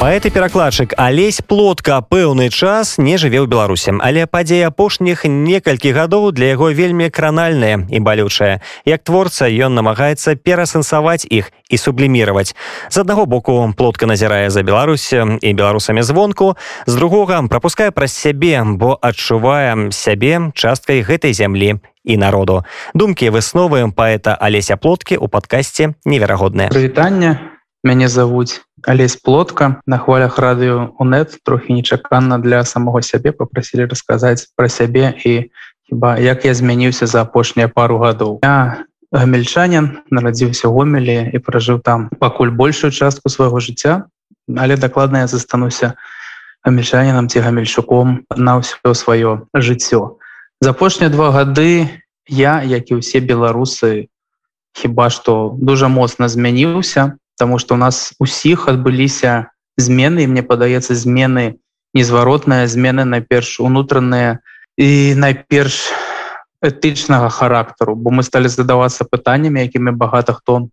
паэт і перакладчык алесь плотка пэўны час не жыве ў беларусе але падзея апошніх некалькі гадоў для яго вельмі кранальная і балючая як творца ён намагаецца перасэнсаваць іх і субліміраваць. З аднаго боку плотка назірае за беларусь і беларусамі звонку з другога пропускае праз сябе бо адчувае сябе часткай гэтай зямлі і народу. Думкі высновы паэта алеся плоткі у падкасці неверагоднае прывітанне. Мяне завуць алесь плотка на хвалях радыё унет трохі нечаканна для самого сябе попросілі расказаць пра сябе і хіба як я змяніўся за апошнія пару гадоў. Я гамельчанин нарадзіўся гомелі і пражыў там пакуль большую частку свайго жыцця але дакладна я застануся гамельчанінам ці гамельчуком на ўсё сваё жыццё. За апошнія два гады я як і ўсе беларусы хіба што дужа моцна змяніўся потому что у нас усіх адбыліся змены мне падаецца змены незваротная змены найперш унутраныя і найперш этычнага характару бо мы сталі задавацца пытаннямі якімі багата хто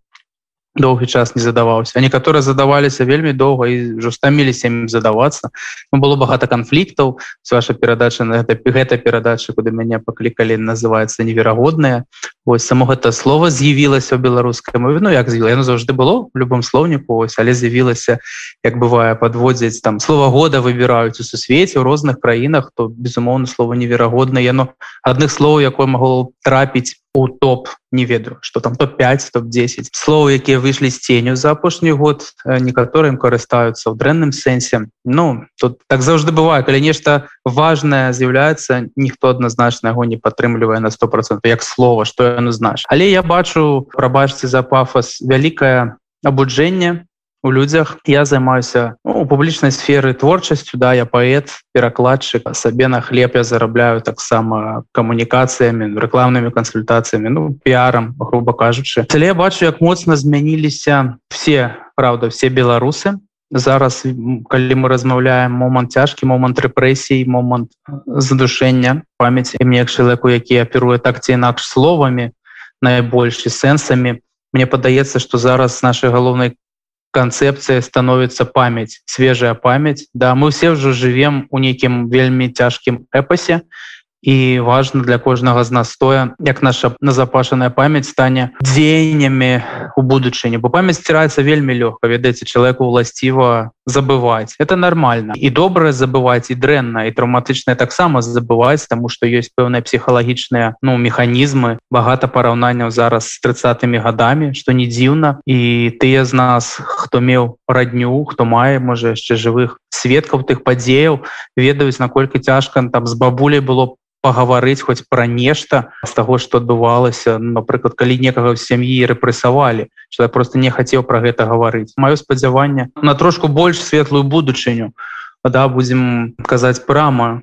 доўгі час не задаваўся некаторыя задаваліся вельмі доўга і жустаміліся ім задавацца ну, было багата канфліктаў з ваша перадача на гэта гэта перадача куды мяне паклікалі называется неверагодная ось само гэта слово з'явілася ў беларускай мове Ну як з'ява заўжды было в любом слоўніку ось але з'явілася як бывае подводзіць там слова года выбіраюць у сусвеце ў розных краінах то безумоўна слова неверагодна яно адных слоў якое магло трапіць у топ не ведаю что там топ-5 топ-10 слова якія выйшлі з ценю за апошні год некаторым карыстаюцца ў дрэнным сэнсе. Ну тут так заўжды бывае калі нешта важное з'яўляецца ніхто адназначна яго не падтрымлівае на сто процент як слова что яно знаеш але я бачу прабачце за пафос вялікае абуджэнне у людзях я займаюся ну, у публічнай сферы творчасцю да я паэт перакладчык сабе на хлеб я зарабляю таксама камунікацыямі рэкламнымі кансультацыямі ну піарам грубо кажучы але я бачу як моцна змяніліся все правда все беларусы. Зараз калі мы размаўляем момант цяжкі момант рэпрэсій момант задушэння памяці мне як чалавеку які аперуе так ці інакш словамі найбольш сэнсамі Мне падаецца што зараз нашай галоўнай канцэпцыя становіцца памяць свежая памяць да мы все ўжо живвем у нейкім вельмі цяжкім эпасе і важно для кожнага з нас стоя як наша назапашаная памяць стане дзеяннямі у будучыні. Бо памяць сціраецца вельмі лёгка ведаеце чалавеку уласціва забываць это нормально. І добра забываць і дрэнна і траўматычнае таксама забываць тому что ёсць пэўныя псіхалагічныя ну механізмы багата параўнанняў зараз с тридцатымі годамі что не дзіўна і тыя з нас хто меў радню хто мае можа яшчэ жывых сведкаў тых падзеяў ведаюць наколькі цяжка там з бабуляй было пагаварыць хоць пра нешта з таго што адбывалася напрыклад калі некага ў сям'і рэпрэсавалі чалавек просто не хацеў пра гэта гаварыць маё спадзяванне на трошку больш светлую будучыню да будзем казаць прама.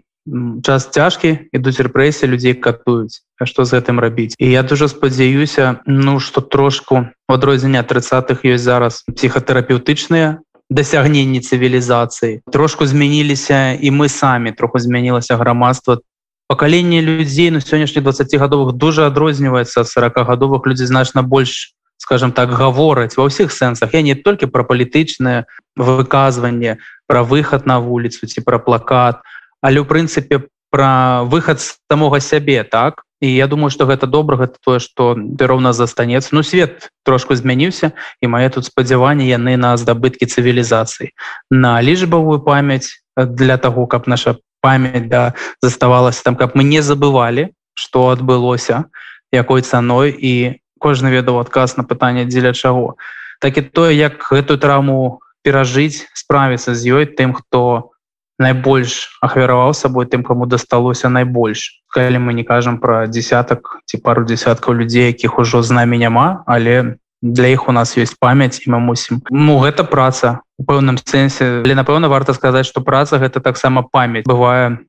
Час цяжкі ідуць рэпрэсіі людзей катуюць. Што з гэтым рабіць? І я дуже спадзяюся ну што трошку у адрозненне тридцатых ёсць зараз псіхатэрапеўтычныя дасягненні цывілізацыі. Трошку змяніліся і мы самі троху змянілася грамадства пакаленне людзей на сённяшніх 20гадовых дуже адрозніваецца 40гадовых людзей значна больш скажем так гавораць ва ўсіх сэнсах я не толькі пра палітычнае выказванне пра выхад на вуліцу ці пра плакат але ў прынцыпе пра выхад з самога сябе так? І я думаю что гэта добра гэта тое что роўна застанецца ну свет трошку змяніўся і мае тут спадзяванні яны на здабыткі цывілізацыі на лічбавую памяць для того каб наша память да заставалася там каб мы не забывалі что адбылося якой цаной і кожны ведаў адказ на пытанне дзеля чаго так і тое як гэтую травму перажыць справіцца з ёй тым хто найбольш ахвяраваў сабой тым кому дасталося найбольш. Калі мы не кажам про десятак ці пару десяткаў людзей якіх ужо з намі няма але для іх у нас ёсць памяць і мы мусім ну гэта праца у пэўным сэнсе. Але напэўна варта сказаць что праца гэта таксама памяць бывае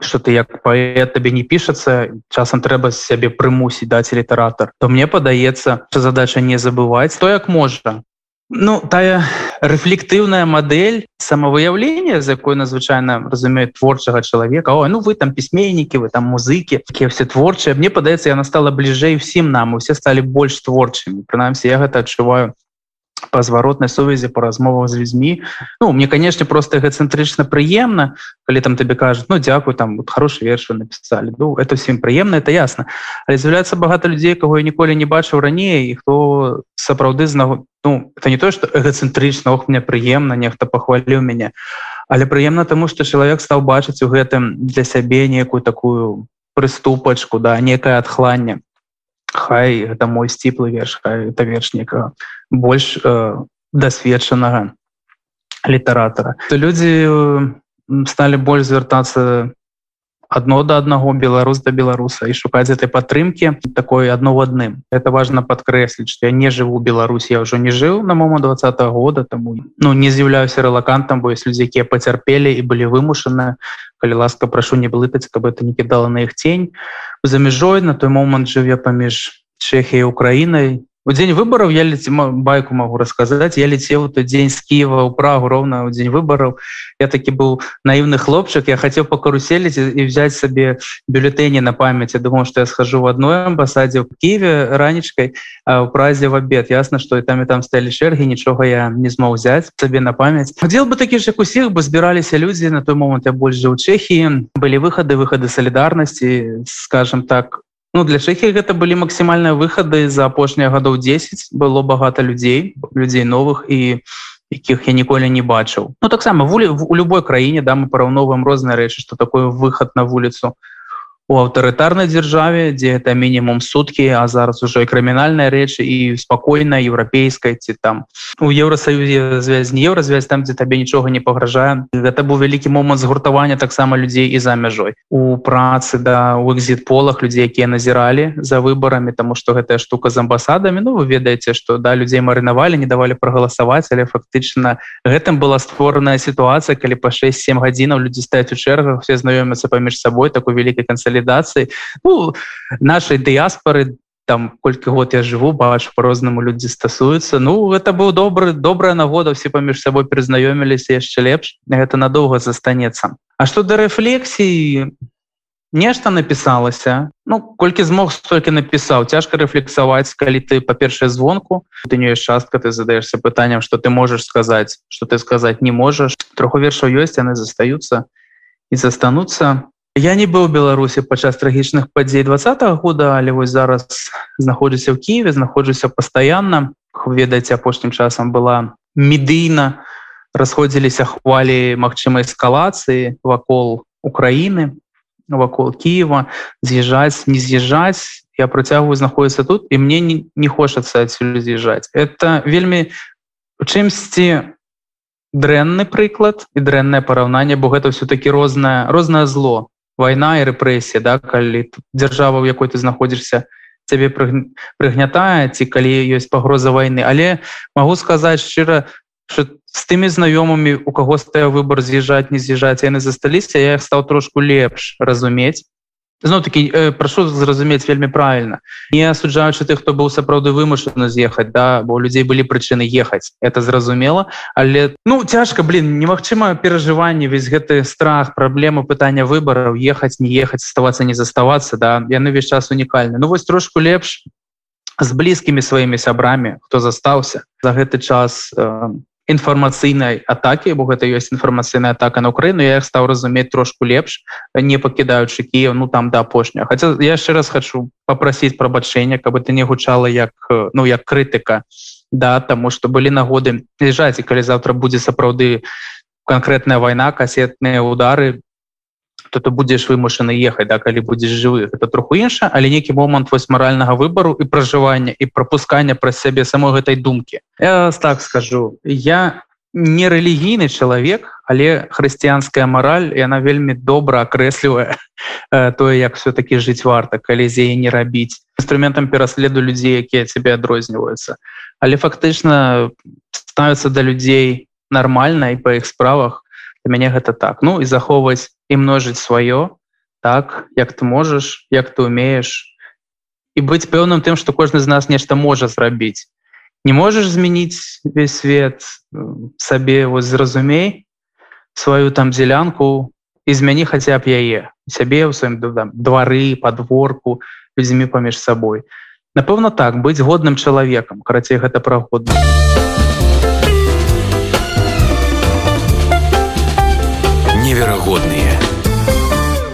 что ты як паэт табе не пішацца часам трэба сябе прымусіць даць літаратар. То мне падаецца задача не забываць. То як можа. Ну тая рэфлектыўная модель самавыяўлення з якой надзвычайна разумеюць творчага чалавека О ну вы там пісьменнікі вы там музыкі якія все творчыя мне падаецца яна стала бліжэй усім нам усе сталі больш творчымі прынамсі я гэта адчуваю по зваротнай сувязі по размовах з людзьмі. Ну мне конечно просто эгоцэнтрычна прыемна калі там табе кажуць Ну дзякую там вот хороший верш написали Ну это всем прыемна это ясно але з'яўляецца багато людзей кого я ніколі не бачыў раней і хто сапраўды знагу Ну это не то что эгоцэнтрычна ох мне прыемна нехта пахваліў мяне але прыемна тому что чалавек стаў бачыць у гэтым для сябе некую такую прыступачку да некае адхланне Хай гэта мой сціплы верш это верш некага больш э, дасведчанага літаратара. То людзі сталі больш звяртацца адно да аднаго беларус да беларуса і шукаць этой падтрымки такой одно в адным это важно подкрэсліць что я не жыву Беларусь я ўжо не жыў на момант два -го года тому ну не з'яўляюся рэлакантам бо есть людзі якія пацярпелі і былі вымушаны калі ласка прашу не блытаць каб это не кідала на іх тень. За мяжой на той момант жыве паміж Чехіяй Украінай у дзень выбораў я леці байку могу рассказать. Я летел той дзень з Киева ў прагу ровно ў дзень выбораў я таки был наивны хлопчык я хотел по каруселить і взять сабе бюллетэні на память. Я думал что я схожу в одной амбасадзе в Киеве ранечкой у празе в обед. Ясно что и там и там стали чэрги нічога я не змог взять сабе на память. Хотел бы такі ж як усіх бы збіраліся людзі на той момант я больш жа ў Чехії были выхады выхады солідарнасці скажем так Ну, для чэхі гэта былі максімальныя выхады за апошнія гадоў 10 было багата людзей людзей новых і якіх я ніколі не бачыў Ну таксама вулі у любой краіне да мы параўноваем розныя рэчы што такое выхад на вуліцу у аўтарытарнай дзяржаве дзе это мінімум суткі а зараз уже і крымінальныя рэчы і спакойна еўрапейскай ці там у еўросаюзе звязь не еўразвязь там дзе табе нічога не пагражае. Гэта быў вялікі момант згуртавання таксама людзей і за мяжой. У працы да у экзит полах людзей якія назіралі за выбарамі тому что гэтая штука з амбасадамі Ну вы ведаеце что да людзей марынавалі не давалі прагаласаваць але фактычна гэтым была створаная сітуацыя калі па 6-7 гадзінаў людзі стаюць у чэргах все знаёмяцца паміж сабой такой вялікай канцэлі кансалідацыі ну, нашай дыяспоры там колькі год я жыву бачу по-рознаму людзі стасуюцца. Ну гэта быў добры добрая нагода все паміж сабой прызнаёміліся яшчэ лепш гэта надоўга застанецца. А что да рэфлексіі нешта напісалася. Ну колькі змог столькі напісаў. Цяжка рэфлексаваць калі ты па-першае звонку ты не ёсць частка ты задаешься пытанням что ты можешь сказаць что ты сказаць не можаш. Троху вершаў ёсць яны застаюцца і застануцца Я не быў беларусі падчас трагічных падзей два -го года але вось зараз знаходжуся в Киеве знаходжуся пастаянна. Ведаеце апошнім часам была медыйна расходзіліся хвалі магчымай эскалацыі вакол Украіны вакол Киева. З'язджаць не з'язджаць. Я працягваю знаходіцца тут і мне не, не хочацца адсюль з'язджаць. Это вельмі чымсьці дрэнны прыклад і дрэннае параўнанне бо гэта все-таки рознае рознае зло вайна і рэпрэсія да калі дзяржава у якой ты знаходзішся цябе прыгнятае ці калі ёсць пагроза вайны але магу сказаць шчыра з тымі знаёмымі у каго стаяў выбор з'язджаць не з'язджаць яны засталіся я их стаў трошку лепш разумець зноў таки э, прашу зразумець вельмі правильно. Не асуджаючы тых хто быў сапраўды вымушаны з'ехаць да бо людзей былі прычыны ехаць это зразумела але ну цяжка блин немагчыма перажыванне весь гэты страх праблему пытання выбораў ехаць не ехаць оставаться не заставацца да. Яны весь час унікальны Ну вось трошку лепш з блізкімі сваімі сябрамі хто застаўся за гэты час э, інфармацыйнай атакі бо гэта ёсць інфармацыйная атака на Украіну я стаў разумець трошку лепш не пакідаючы Кіев ну там да апошняга. Хаця я яшчэ раз хочу попросіць прабачэння каб это не гучала як ну як крытыка да таму что былі нагоды лежаць і калі завтра будзе сапраўды конкретная вайна касетныя удары то ты будзеш вымушаны ехаць да калі будзеш жывы это троху інша але нейкі момант вось маральнага выбару і пражывання і пропускання праз сябе самой гэтай думкі. Я так скажу. Я не рэлігійны чалавек але хрысціянская мораль яна вельмі добра акрэслівае тое як все-таки жыць варта калі з яе не рабіць. Інструментам пераследу людзей якія цябе адрозніваюцца. Але фактычна ставятся да людзей нормально і па іх справах мяне гэта так. Ну і захоўваць і множыць сваё так як ты можаш як ты умееш і быць пэўным тым што кожны з нас нешта можа зрабіць не можаш змяніць весь свет сабе вось зразумей сваю там дзелянку і змяні хаця б яе сябе ў сваім двары подворку людзьмі паміж сабой напэўна так быць годным чалавекам карацей гэта прагодна а неверагодныя